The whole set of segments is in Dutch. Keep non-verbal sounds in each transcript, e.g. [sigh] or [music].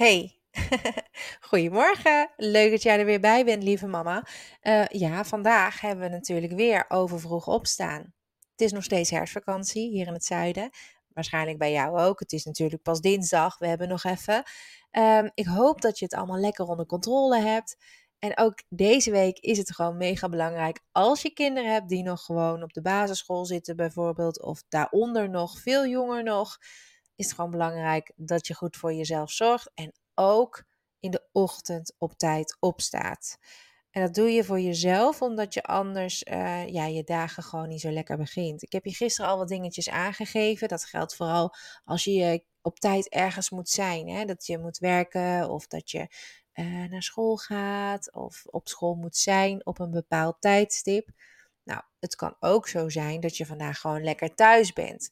Hey, [laughs] goedemorgen. Leuk dat jij er weer bij bent, lieve mama. Uh, ja, vandaag hebben we natuurlijk weer over vroeg opstaan. Het is nog steeds herfstvakantie hier in het zuiden. Waarschijnlijk bij jou ook. Het is natuurlijk pas dinsdag. We hebben nog even. Um, ik hoop dat je het allemaal lekker onder controle hebt. En ook deze week is het gewoon mega belangrijk als je kinderen hebt die nog gewoon op de basisschool zitten, bijvoorbeeld, of daaronder nog, veel jonger nog is het gewoon belangrijk dat je goed voor jezelf zorgt en ook in de ochtend op tijd opstaat. En dat doe je voor jezelf, omdat je anders uh, ja, je dagen gewoon niet zo lekker begint. Ik heb je gisteren al wat dingetjes aangegeven. Dat geldt vooral als je op tijd ergens moet zijn. Hè? Dat je moet werken of dat je uh, naar school gaat of op school moet zijn op een bepaald tijdstip. Nou, het kan ook zo zijn dat je vandaag gewoon lekker thuis bent.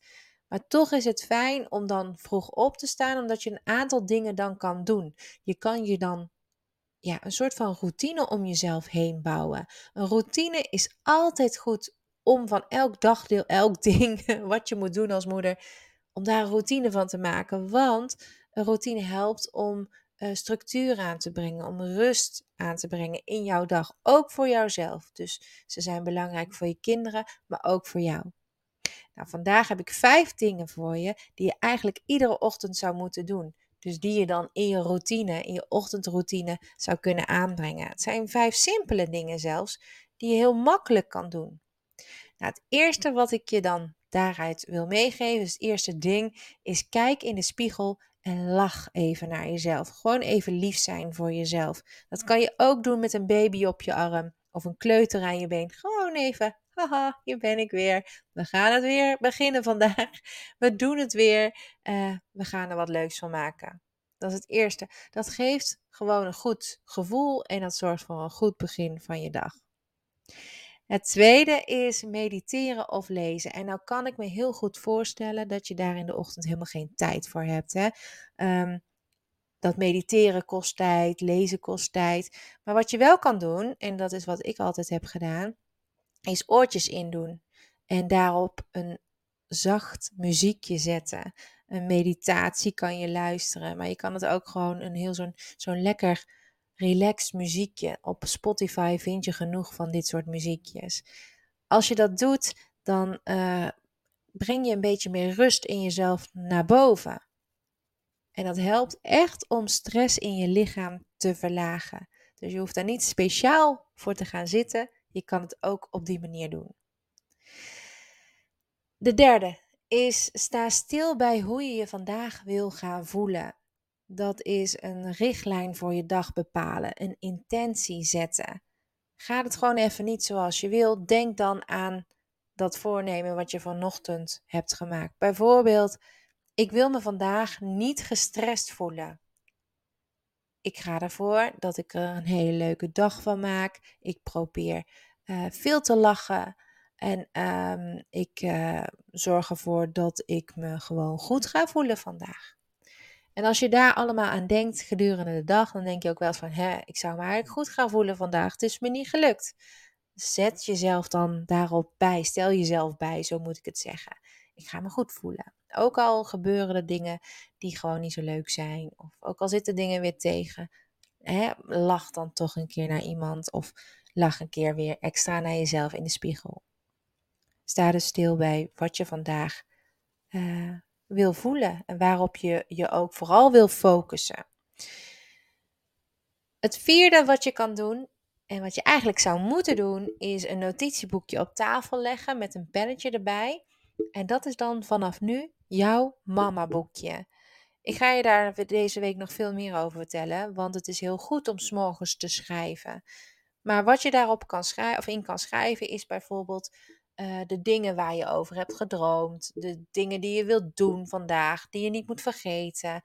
Maar toch is het fijn om dan vroeg op te staan, omdat je een aantal dingen dan kan doen. Je kan je dan ja, een soort van routine om jezelf heen bouwen. Een routine is altijd goed om van elk dagdeel, [laughs] elk ding wat je moet doen als moeder, om daar een routine van te maken. Want een routine helpt om uh, structuur aan te brengen, om rust aan te brengen in jouw dag, ook voor jouzelf. Dus ze zijn belangrijk voor je kinderen, maar ook voor jou. Nou, vandaag heb ik vijf dingen voor je die je eigenlijk iedere ochtend zou moeten doen. Dus die je dan in je routine, in je ochtendroutine zou kunnen aanbrengen. Het zijn vijf simpele dingen zelfs, die je heel makkelijk kan doen. Nou, het eerste wat ik je dan daaruit wil meegeven, dus het eerste ding, is kijk in de spiegel en lach even naar jezelf. Gewoon even lief zijn voor jezelf. Dat kan je ook doen met een baby op je arm of een kleuter aan je been. Gewoon even haha, hier ben ik weer. We gaan het weer beginnen vandaag. We doen het weer. Uh, we gaan er wat leuks van maken. Dat is het eerste. Dat geeft gewoon een goed gevoel en dat zorgt voor een goed begin van je dag. Het tweede is mediteren of lezen. En nou kan ik me heel goed voorstellen dat je daar in de ochtend helemaal geen tijd voor hebt. Hè? Um, dat mediteren kost tijd, lezen kost tijd. Maar wat je wel kan doen, en dat is wat ik altijd heb gedaan, is oortjes indoen en daarop een zacht muziekje zetten. Een meditatie kan je luisteren, maar je kan het ook gewoon een heel zo'n zo'n lekker relaxed muziekje. Op Spotify vind je genoeg van dit soort muziekjes. Als je dat doet, dan uh, breng je een beetje meer rust in jezelf naar boven. En dat helpt echt om stress in je lichaam te verlagen. Dus je hoeft daar niet speciaal voor te gaan zitten. Je kan het ook op die manier doen. De derde is sta stil bij hoe je je vandaag wil gaan voelen. Dat is een richtlijn voor je dag bepalen, een intentie zetten. Gaat het gewoon even niet zoals je wil, denk dan aan dat voornemen wat je vanochtend hebt gemaakt. Bijvoorbeeld, ik wil me vandaag niet gestrest voelen. Ik ga ervoor dat ik er een hele leuke dag van maak. Ik probeer uh, veel te lachen. En um, ik uh, zorg ervoor dat ik me gewoon goed ga voelen vandaag. En als je daar allemaal aan denkt gedurende de dag, dan denk je ook wel van, hè, ik zou me eigenlijk goed gaan voelen vandaag. Het is me niet gelukt. Zet jezelf dan daarop bij. Stel jezelf bij, zo moet ik het zeggen. Ik ga me goed voelen. Ook al gebeuren er dingen die gewoon niet zo leuk zijn. Of ook al zitten dingen weer tegen. Hè, lach dan toch een keer naar iemand. Of lach een keer weer extra naar jezelf in de spiegel. Sta dus stil bij wat je vandaag uh, wil voelen en waarop je je ook vooral wil focussen. Het vierde wat je kan doen en wat je eigenlijk zou moeten doen, is een notitieboekje op tafel leggen met een pennetje erbij. En dat is dan vanaf nu jouw mama boekje. Ik ga je daar deze week nog veel meer over vertellen, want het is heel goed om s'morgens te schrijven. Maar wat je daarop kan schrijven, of in kan schrijven, is bijvoorbeeld uh, de dingen waar je over hebt gedroomd, de dingen die je wilt doen vandaag, die je niet moet vergeten.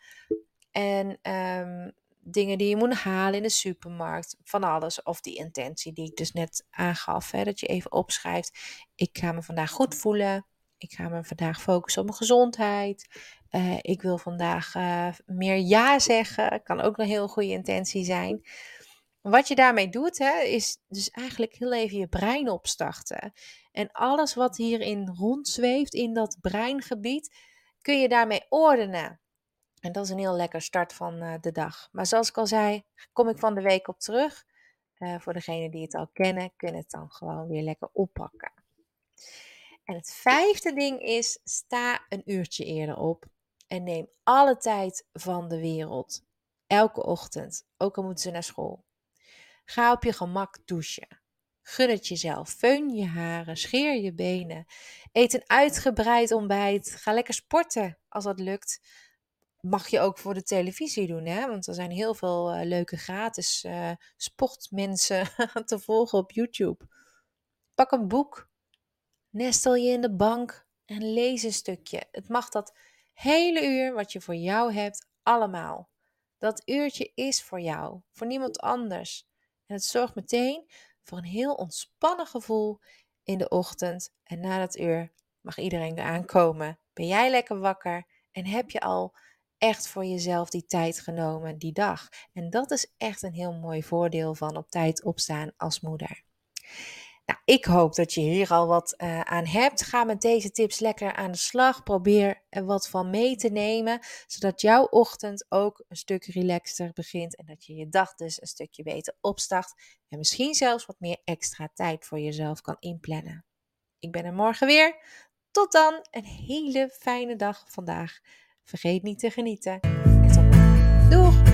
En um, dingen die je moet halen in de supermarkt, van alles. Of die intentie die ik dus net aangaf, hè, dat je even opschrijft. Ik ga me vandaag goed voelen. Ik ga me vandaag focussen op mijn gezondheid. Uh, ik wil vandaag uh, meer ja zeggen. Kan ook een heel goede intentie zijn. Wat je daarmee doet, hè, is dus eigenlijk heel even je brein opstarten. En alles wat hierin rondzweeft, in dat breingebied, kun je daarmee ordenen. En dat is een heel lekker start van uh, de dag. Maar zoals ik al zei, kom ik van de week op terug. Uh, voor degenen die het al kennen, kunnen het dan gewoon weer lekker oppakken. En het vijfde ding is: sta een uurtje eerder op en neem alle tijd van de wereld. Elke ochtend, ook al moeten ze naar school. Ga op je gemak douchen. Gun het jezelf. Feun je haren, scheer je benen. Eet een uitgebreid ontbijt. Ga lekker sporten als dat lukt. Mag je ook voor de televisie doen, hè? want er zijn heel veel uh, leuke gratis uh, sportmensen [laughs] te volgen op YouTube. Pak een boek, nestel je in de bank en lees een stukje. Het mag dat hele uur wat je voor jou hebt, allemaal. Dat uurtje is voor jou, voor niemand anders. En het zorgt meteen voor een heel ontspannen gevoel in de ochtend. En na dat uur mag iedereen weer aankomen. Ben jij lekker wakker en heb je al echt voor jezelf die tijd genomen die dag? En dat is echt een heel mooi voordeel van op tijd opstaan als moeder. Nou, ik hoop dat je hier al wat uh, aan hebt. Ga met deze tips lekker aan de slag. Probeer er wat van mee te nemen, zodat jouw ochtend ook een stuk relaxter begint en dat je je dag dus een stukje beter opstart en misschien zelfs wat meer extra tijd voor jezelf kan inplannen. Ik ben er morgen weer. Tot dan, een hele fijne dag vandaag. Vergeet niet te genieten. En tot. Doeg!